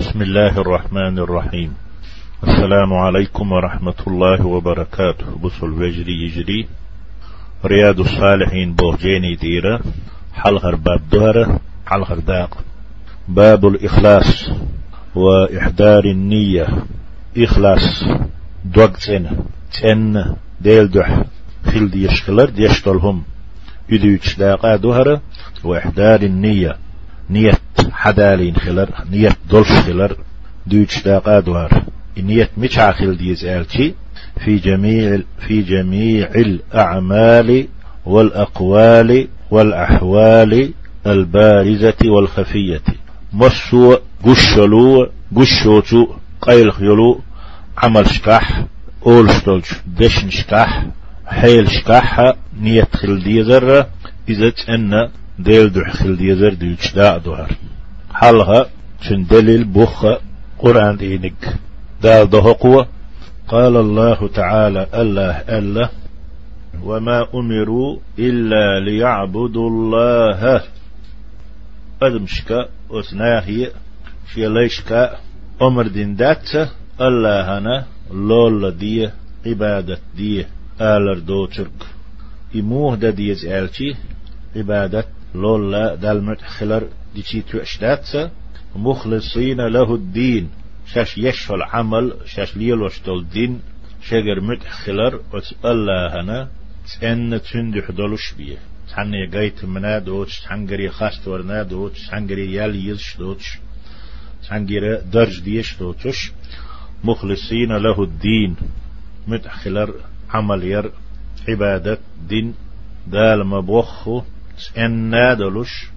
بسم الله الرحمن الرحيم السلام عليكم ورحمة الله وبركاته بصل وجري يجري رياض الصالحين بوجيني ديرة حلغر باب دهرة حلغر داق باب الإخلاص وإحضار النية إخلاص دوغتين تن ديل دح خل ديشكلر ديشتلهم يدوش داقا دهرة وإحضار النية نية حدالين خلر نية دولش خلر دوش داقا دهر نية مش عاخل ديز آلتي في جميع في جميع الأعمال والأقوال والأحوال البارزة والخفية مصو قشلو قشوتو قيل خيلو عمل شكاح أول شتولج دشن شكاح حيل شكاح نية خل ديزر إذا أن ديل دح خل ديزر ديوش داع دهر حالها شن دليل بوخ قرآن دينك دال دهقوة قال الله تعالى الله ألا وما أمروا إلا ليعبدوا الله. أدمشكا وسناهي في ليشكا أمر دين دات. الله هنا لول دي عبادة دي آلر دو ترك إموه دا ديز آلتي عبادة لول دالمت خلر. دي تي تعشدات مخلصين له الدين. شاش يشفل عمل شاش ليل وشتول دين. شجر مت خلر الله هنا تن تندح دولش بيه. تحني جايت منا دوتش تحنجري خاست ورنا دوتش تحنجري يال يزش دوتش تحنجري درج ديش دوتش. مخلصين له الدين. متخلر عمل ير عبادة دين. دال مبوخو ان نادلش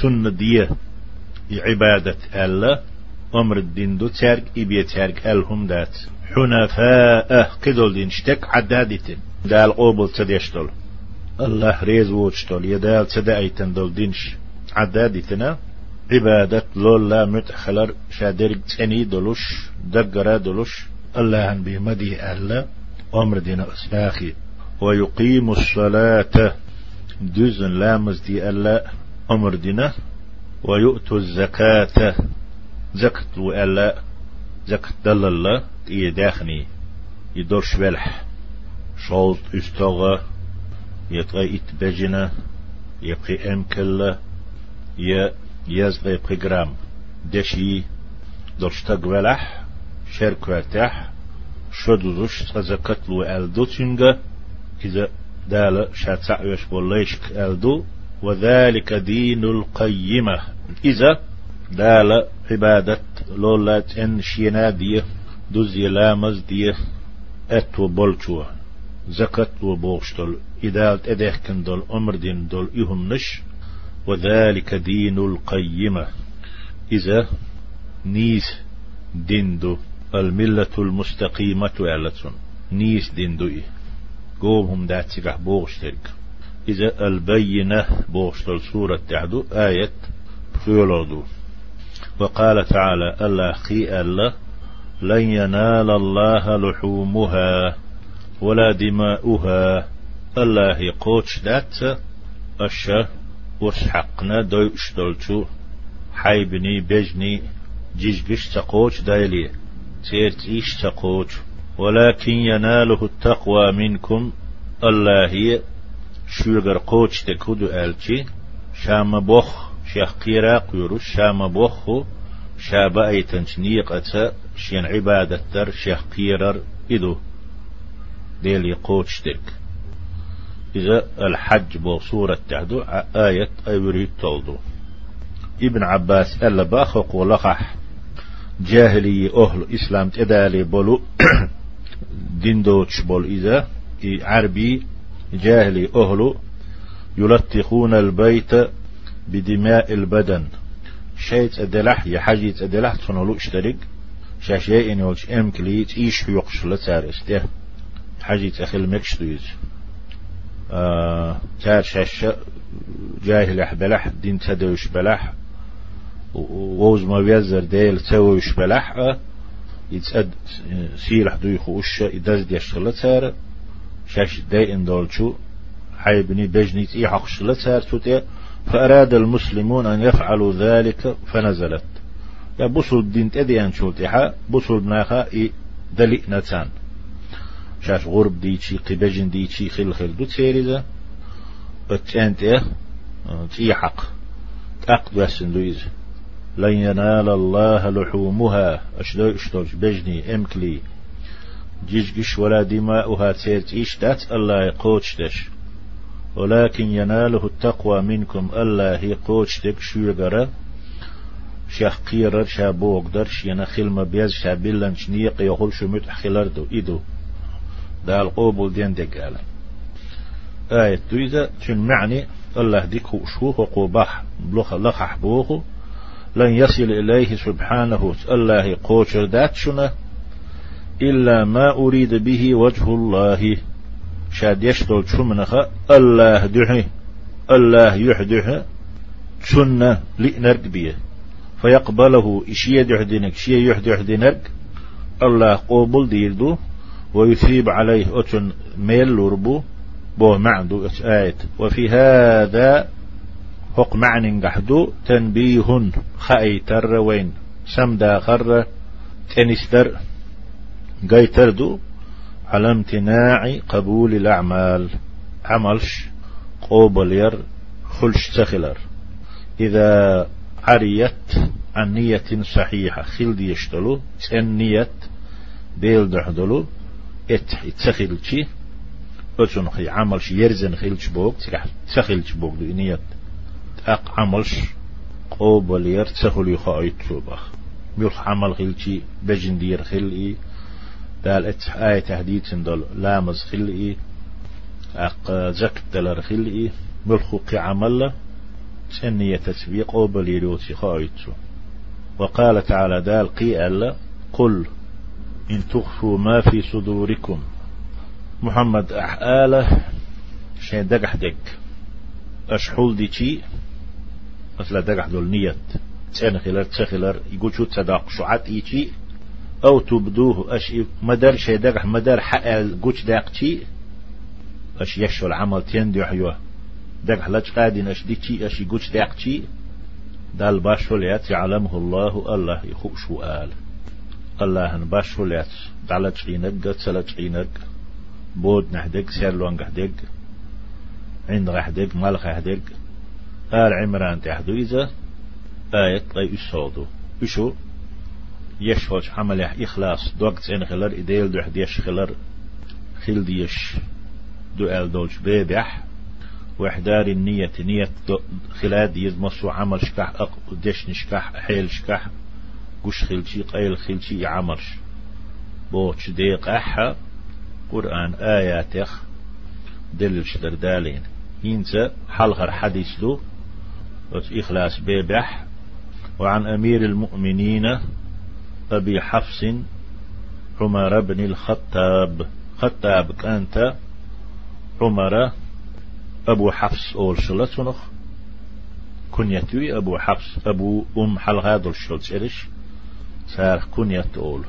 سن ديه عبادة الله أمر الدين دو تارك إبي تارك ألهم دات حنفاء قدل دين شتك عدادتين دال قوبل تديشتل الله ريز ووشتل يدال تدعيتن دول دينش عدادتنا عبادة لولا متخلر شادرق تني دلوش دقرا دلوش. الله به مدي أهلا أمر دين أسناخي ويقيم الصلاة. دزن لامز دي ألا أمر دينه ويؤتوا الزكاة. زكت وألا زكت دل الله يداخني يدورش بلح شولت استغى يتغى اتبجنا يبقي امكلا يا يزغى يبقي جرام. دشي دورش تقبلح شرك وارتاح شدوزش تزكت لو ألدو تنجا إذا دال شاتع يش بوليشك ألدو وذلك دين القيمة. إذا دال عبادة لولات إن شينا دي دوزي لامز دي أتو بولشو زكت وبوشتل. إذا أدهكن دول أمر دين دول إهمنش وذلك دين القيمة. إذا نيس ديندو الملة المستقيمة علتون نيس ديندو إيه. قومهم داتسقح بوغشترك إذا البينة بوغشتل سورة تعدو آية فيولودو وقال تعالى الله خي الله لن ينال الله لحومها ولا دماؤها. الله يقوش دات أشا وسحقنا دوي اشتلتو حيبني بجني جيجش تقوش دايلي تيرت إيش تقوش. ولكن يناله التقوى منكم الله شوغر قوش تكودو ألتي شام بوخ شيخ قيراق يروش شام بوخو شابا أي تنشنيق أتا شين عبادة در شيخ قيرر إدو ديل يقوش تك إذا الحج بو سورة تعدو آية أيوري تولدو. ابن عباس ألا باخق ولقح جاهلي أهل إسلام تدالي بولو دين دوتش بول إذا عربي جاهلي أهل يلطخون البيت بدماء البدن. شيت أدلح يحجيت أدلح تنولو اشترك شاشي إن يولش أم كليت إيش يقش لتار استه حجيت أخل مكش دويز آه تار شاشة جاهل أحبلح دين تدوش بلح. ووز ما بيزر ديل تسويش بلح. يتسد سيلح دويخو وش يدز ديشتغل تار شاش داين دولشو حيبني بجنيت إيه حقش لتار توتي فأراد المسلمون أن يفعلوا ذلك فنزلت. يا بوصل دين تديان شولتها بوصل ناخا إي دلي نتان. شاش غرب ديتشي قبجن ديتشي خل خل دو تسيريزا بتشانت إيه؟ تي حق. تأقد واسن دويز. لن ينال الله لحومها. أشدو أشتوش بجني إمكلي. جيجش ولا دماؤها تسيرت إشتات الله يقوتشتش ولكن يناله التقوى منكم الله يقوتشتك شوغرا شاخ قيرر شا بوغدر شينا خلما بيز شا بلنش نيق يقول شو متحخلر دو إدو. دال قوبل دين دقالا آية دويزة تن معني؟ الله ديك شوه قوباح بلوخ لخح بوخو. لن يصل إليه سبحانه الله قوشر دات شنا. إلا ما أريد به وجه الله. شاد يشتل شمنخ الله دحي الله يحدح سنة لئنرق بيه. فيقبله إشي يدحدنك شي يحدحدنك الله قوبل ديردو ويثيب عليه أتن ميل لربو بو معدو آية وفي هذا حق معنى قحدو تنبيه خأيتر وين. سمدا خر تنستر قيتردو على امتناع قبول الأعمال. عملش قوبل ير خلش تخلر إذا عريت عن نية صحيحة خلد يشتلو تن نية بيل دحدلو إت تخلشي أتون خي عملش يرزن خلش بوك تخلش بوك دو نية أق عملش قوبل ير تخل يخايت شوبخ ميلخ عمل خلشي بجن دير خلقي دال ات آية تهديد سندل. لامز خلقي أق زكت دلر خلقي ملخوقي عمل. سنية تسبيق أو بليروتي خايتو وقال تعالى دال قي قل. إن تخفوا ما في صدوركم محمد أحآله شين دقح دق أشحول دي تي مثل دقح دول نيت تسنخلر تسخلر يقول شو تصدق شعات إيتي أو تبدوه أش مدر شي دقح مدر حقل قوش داقتي أش يشو العمل تيندي حيوه دقح لج قادين أش ديتي أش قوش داقتي دال باشو ليات يعلمه الله الله يخوش آل. الله باشو ليات دالج عينك تسلج عينك بود نحدق سيرلون قحدق عند غحدق مال غحدق آل عمران تحدو إذا آية طي إسودو إشو يشوش عمل إخلاص دوقت سين خلر إديل دو حديش خلر خل ديش دو آل دولش بيبح وإحدار النية نية خلاد يزمسو عمل شكح أق ديش نشكح حيل شكح قش خلشي قيل خلشي عمرش بوش ديق أحا قرآن آياتخ دلل شدر دالين ينسى حلغر حديث له إخلاص بيبح وعن أمير المؤمنين أبي حفص عمر بن الخطاب. خطاب كانت عمر أبو حفص أول شلتنخ كنيتوي أبو حفص أبو أم حلغاد الشلت إرش سار كنيت أول.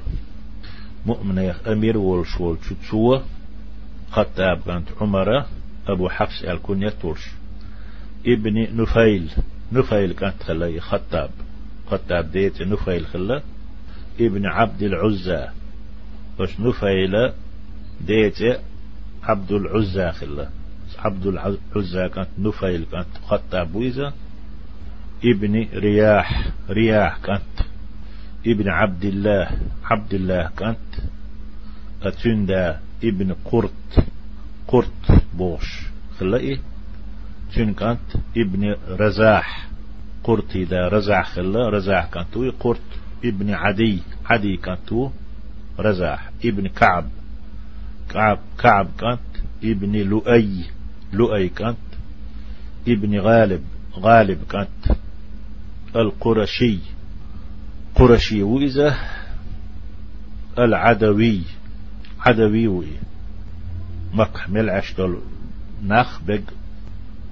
مؤمن أمير والشول شتسوة خطاب كانت عمر أبو حفص الكنيت ولش ابن نفيل. نفيل كانت خلي خطاب. خطاب ديت نفيل خلا ابن عبد العزى. وش نفيل؟ ديت عبد العزى خلا. عبد العزى كانت نفيل كانت خطاب ويزا. ابن رياح رياح كانت. ابن عبد الله عبد الله كانت. أتندا ابن قرط قرط بوش خلقي تن كانت؟ ابن رزاح قرطي دا رزاح خلا رزاح كانت قرط. ابن عدي عدي كانت رزاح ابن كعب. كعب كعب كانت ابن لؤي لؤي كانت ابن غالب غالب كانت القرشي. قرشي وإذا العدوي عدوي وي. مك ملعش دول نخ بق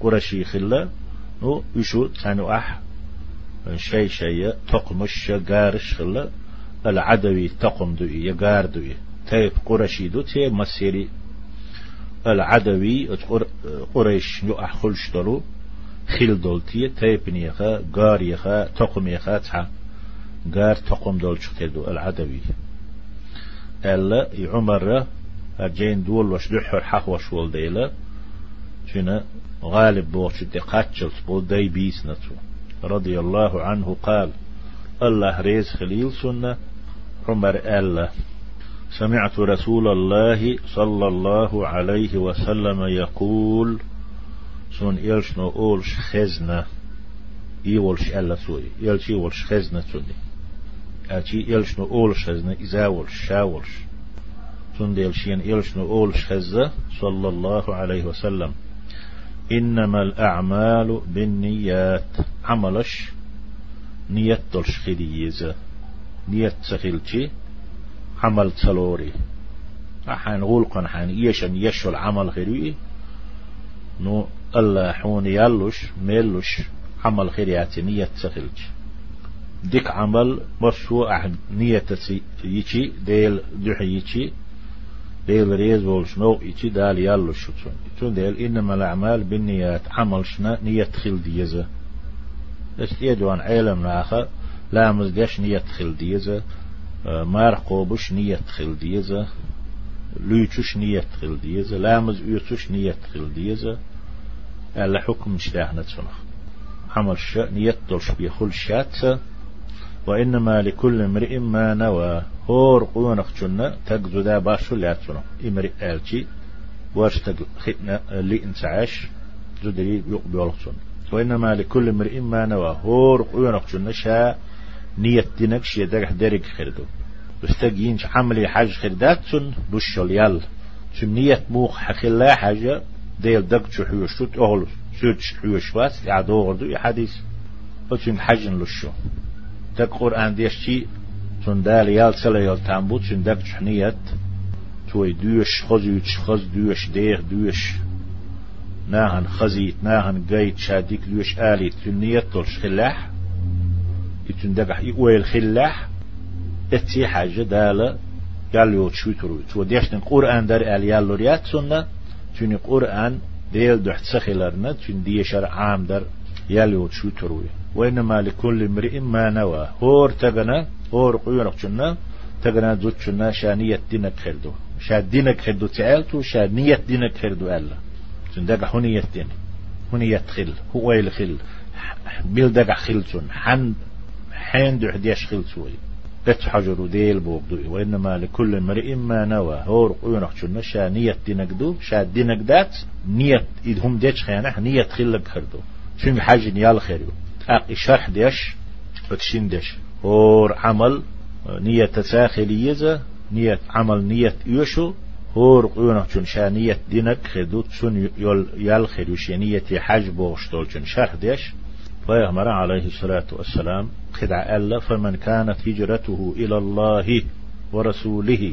قرشي خلا نو يشو تانو أح شي شي تقمش قارش خلا العدوي تقم دوي يقار دوي تيب قرشي دو تيب مسيري. العدوي قريش يو أحخلش دولو خيل دولتي تيب نيخا قار يخا تقم يخا تحا. قار تقوم دولش تدو العدوي. ألا عمر أجين دول وش دحر حق وش ول ديلا شنا غالب بوش دي قاتشل بول دي بيس نتو. رضي الله عنه قال الله ريز خليل سنة عمر ألا. سمعت رسول الله صلى الله عليه وسلم يقول سون إلش نو أولش خزنة. إيولش ألا سوي. إلش إيولش خزنة سوني. أتي إلش نو أولش خزنة إزاولش شاولش. سون ديلشين إلش نو أولش خزة صلى الله عليه وسلم. إنما الأعمال بالنيات. عملش نيت دلش خديزة نيت سخيلتي عمل تلوري حان غولقن حان يشن يشو العمل خيري نو الله حون يلوش ميلوش عمل خيرياتي نية سخلج ديك عمل مشروع نية يجي ديل دحي يجي ديل ريز بولش نو يجي دال يلوش تون ديل إنما الأعمال بالنيات عمل شنا نية خل ديزة استيدوان علم ناخا لا مزدش نية خل ديزة مار قوبش نية خل ديزة لوچوش نية خل ديزة لامز يوتوش نية خل ديزة ألا حكم شلاحنا تسنخ عمل نية دلش بيخل شات. وإنما لكل امرئ ما نوى. هور قونق جنة. تقزو دا باشو لاتسنخ امرئ آلتي. واش تق خدنا اللي انسعاش زدري يقبل وإنما لكل امرئ ما نوى. هور قونق جنة شاء نية دينك شي درح درك خردو بستجينش عملي حاج خردات سن بشل يال. سن نية موخ حخلا حاجة ديل دق شو حيوش توت أهل سوت حيوش واس يعدو غردو يحديث وسن حجن لشو. دق قرآن ديشتي سن دال يال سلا يال تامبوت سن دق شحنية توي دوش خزيوش خز دوش دير دوش ناهن خزيت ناهن قيت شاديك دوش آليت سن نية تلش خلاح يتون دقح يويل خلاح اتي حاجة دالة قال يو شو تروي؟ تو ديش قرآن در آل يالو ريات سنة تون قرآن ديل دحت سخيلرنا تون ديشر عام در يالو شو تروي؟ وإنما لكل امرئ ما نوى. هور تغنى هور قيونك جنة تغنى زوت جنة شانية دينك خردو شا دينك خردو تعالتو شا نية دينك خردو ألا. هنية دين هنية خل هو الخل بيل دقح خلتون حن حين دو حديش خل سوي حجر ديل بوغدو وإنما لكل امرئ ما نوى. هور قيونك شنو شا نية دينك دو. شا دينك دات. نية إدهم ديش خيانح. نية خلق خردو شنو حاجة نيال خيريو. أقي شرح ديش. بتشين ديش. هور عمل. نية تساخلية نية عمل نية يوشو. هور قيونك شن شا نية دينك خردو شن يال يال خيريو شنية حاج بوغشتول شن شرح ديش فيغمر عليه الصلاة والسلام خدع ألا فمن كانت هجرته إلى الله ورسوله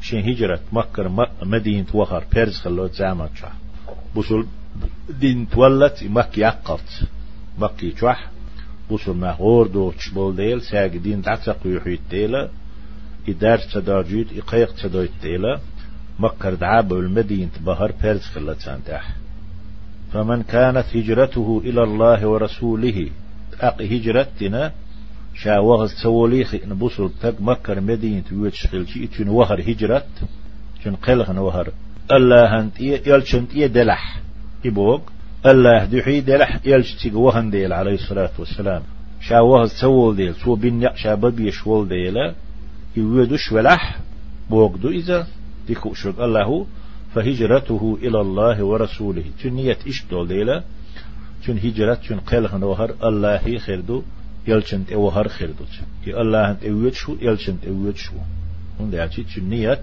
شين هجرة مكة مدينة وخر بيرز خلوت زامت شح بسول دين تولت مكة يقفت مكة شح بسول ما غور دو تشبول ديل ساق دين تعتق يحيط ديلا إدار تدارجيت إقيق تدويت ديلا مكة دعاب المدينة بهر بيرز خلوت سانتاح فمن كانت هجرته إلى الله ورسوله أق هجرتنا شا وغز توليخ نبوسل تق مكر مدينة ويتش خلشي تون وهر هجرت تون قلغ وهر. الله هنت يلشنت دلح يبوغ. الله دحي دلح يلش تيق وهن ديل عليه الصلاة والسلام. شا وغز تول ديل سو بين شا ببيش ول ديل يودش ولح بوغدو إذا. ديكو شرق الله فهجرته إلى الله ورسوله. تنية إيش دول ديلا تن هجرت تن قيل نوهر الله خيردو يلشن توهر خيردو كي الله انت اويت شو يلشن اويت شو. هون دعتي تنية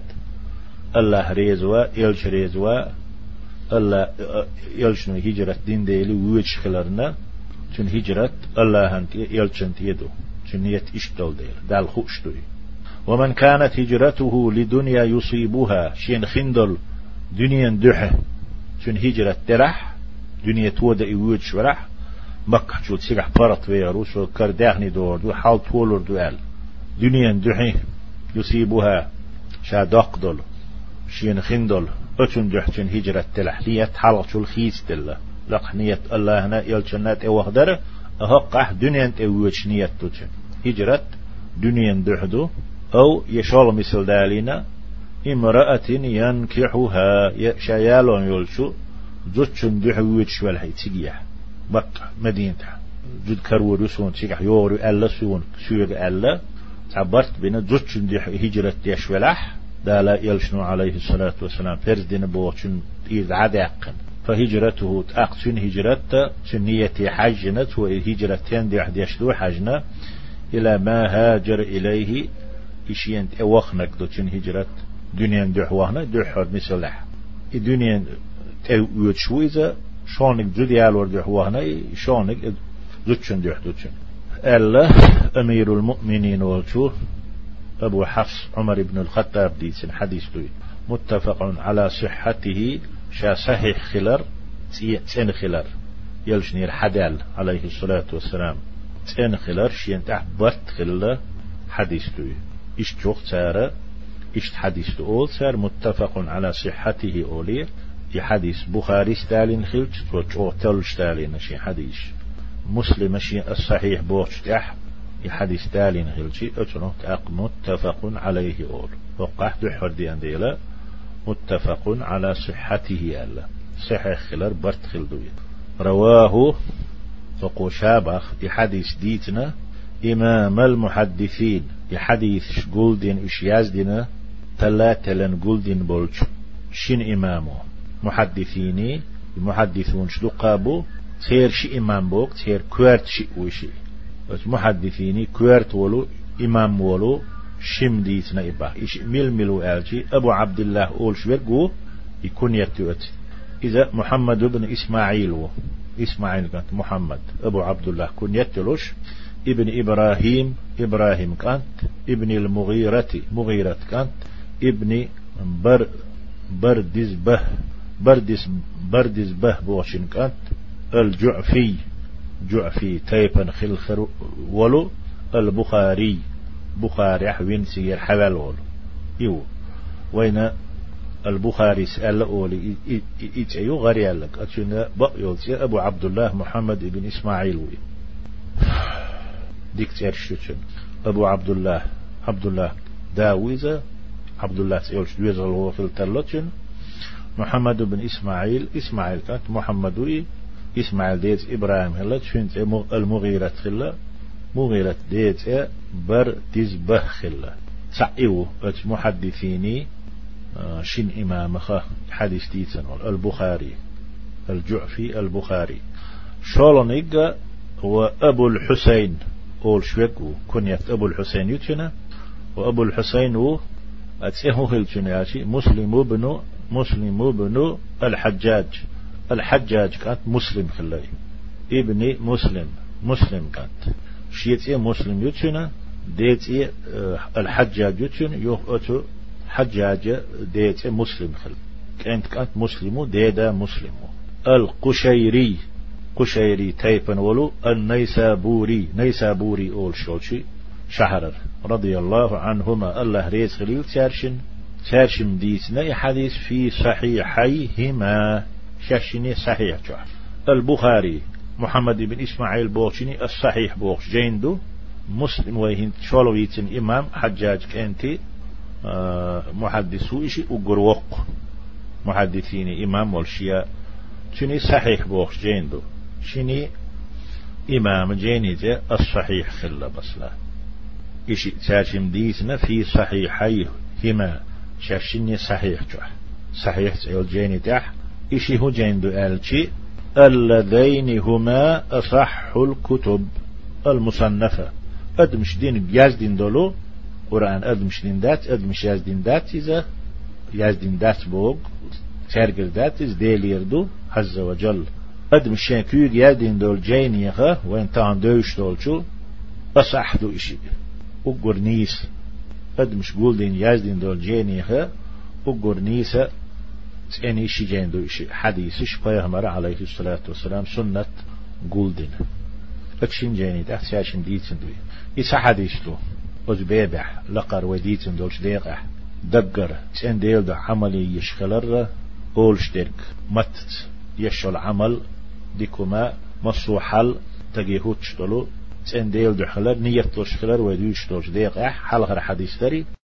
الله ريزوا يلش ريزوا الله يلشن هجرت دين ديلي ويتش خلرنا تن هجرت الله انت يلشن يدو تنية إيش دول ديلا دال خوش دوي ومن كانت هجرته لدنيا يصيبها شين خندل دنيا دحة شن هجرة ترح دنيا تودا إيوود شورح مكة شو تسيح برط ويرو شو كرداغني دور دو حال تولر دوال. دنيا دحة يصيبها. شا دقدل شين خندل. أتن دح شن هجرة تلح ليت حلق شو الخيس دل لقنية الله هنا يلشنات أو وهدر أهقح دنيا إيوود شنية توتن هجرة دنيا دحدو أو يشول مثل دالينا امرأة ينكحها شيالون يلشو زوتشن دحو ويتشوال هي تيجيح بق مدينة جد كرور يسون تيجح يورو ألا سون سويق ألا تعبرت بين زوتشن دح هجرة يشولح دالا يلشنو عليه الصلاة والسلام فرز دين بوچن إذ عداقن. فهجرته تأقسن هجرت سنية حجنت وهجرتين دي أحد يشدو حجنا إلى ما هاجر إليه إشيان أوخنك دو تشن هجرت دنيا دحوهنا دحور مثلح دنيا تأويت شويزة شونك جديال وردحوهنا شونك زوتشن دح دوتشن ألا أمير المؤمنين والشو أبو حفص عمر بن الخطاب ديسن حديث دوي متفق على صحته شا صحيح خلر تين خلر. يلشنير حدال عليه الصلاة والسلام. تين خلر شين تحت برت خلر حديث دوي إش جوخ تارا إش حديث دول سار متفق على صحته أولي. حديث بخاري ستالين خلج وجوه تل ستالين شي حديث. مسلم شي الصحيح بوش تح حديث ستالين خلجي أتنو تأق متفق عليه أول. وقح دحر ديان ديلا متفق على صحته ألا. صحيح خلر برت خلدوية. رواه فقو شابخ. في حديث ديتنا إمام المحدثين. في حديث شقولدين إش يازدنا ثلاثة لن قولدين بولج شين إمامه محدثيني المحدثون شدو قابو؟ تير شي إمام بوك تير كوارت شي وشي. محدثيني كوارت ولو إمام ولو شم ديتنا إبا. إيش ميل ميلو آلجي أبو عبد الله أول شويرقو يكون يتوت إذا محمد بن إسماعيل و إسماعيل كانت محمد. أبو عبد الله كن يتلوش ابن إبراهيم إبراهيم كانت ابن المغيرة مغيرة كانت ابن بر بردز به بردز بردز به بوشن كانت الجعفي جعفي تيبن خلخر ولو البخاري بخاري حوين سير حوال ولو. يو وين البخاري سأل أولي إتعيو غري لك أتشنا بقيول أبو عبد الله محمد بن إسماعيل وي. ديك تيرشتشن أبو عبد الله عبد الله داويزة عبد الله سيولش دويزة هو في التلوتشن محمد بن إسماعيل إسماعيل كانت محمد وي إسماعيل ديت إبراهيم هلا شفنت المغيرة خلا مغيرة ديت بر تزبه خلا سعيو محدثيني شن إمام حديث ديتن البخاري الجعفي البخاري شولونيجا هو أبو الحسين أول شويك كنية أبو الحسين يتشنا وأبو الحسين هو أتسيه هلتشنا مسلم بن مسلم بن الحجاج. الحجاج كانت مسلم خلاي ابن مسلم. مسلم كانت. شيت مسلم يتشنا ديت آه، الحجاج يتشن يوه أتو حجاج ديت مسلم خل كانت كانت مسلمو ديدا مسلمو القشيري. قشيري تيبن ولو النيسابوري نيسابوري أول شوشي شهر رضي الله عنهما الله ريز خليل تارشن تارشم ديسنا حديث في صحيحيهما شاشني صحيح جوح البخاري محمد بن إسماعيل بوشني الصحيح بوش جيندو مسلم ويهن شولويتن إمام حجاج كنتي محدثو إشي أقروق محدثين إمام والشياء شني صحيح بوش جيندو شني إمام جيني الصحيح خلا بسلا إشي تاشم ديسنا في صحيحيهما شاشني صحيح جوح صحيح تقول جيني تح إشي هو جيندو ألشي اللذين هما أصح الكتب المصنفة. أدمش دين بيازدين دولو. قرآن أدمش دين دات أدمش يازدين دات إذا يازدين دات بوغ. ترقل دات إز ديلير دو. عز وجل. دول جينيخا وين تان دوش دولشو أصح دو إشي أقر نيس أدمش قول يازدين دول جينيخا أقر نيسا تاني إشي جيندو إشي حديثش بيغمر عليه الصلاة والسلام سنة قولدين أكشين جيني تحت ساشن ديتن دوي إسا حديثتو أز بيبع لقر وديتن دولش ديقع دقر تين ديل دا عملي يشخلر أولش ديرك متت يشو العمل ديكما مصو حل تجيهوتش دولو تن ديل دخلر نية توش خلر ودوش توش ديق إح حلقر حديث دري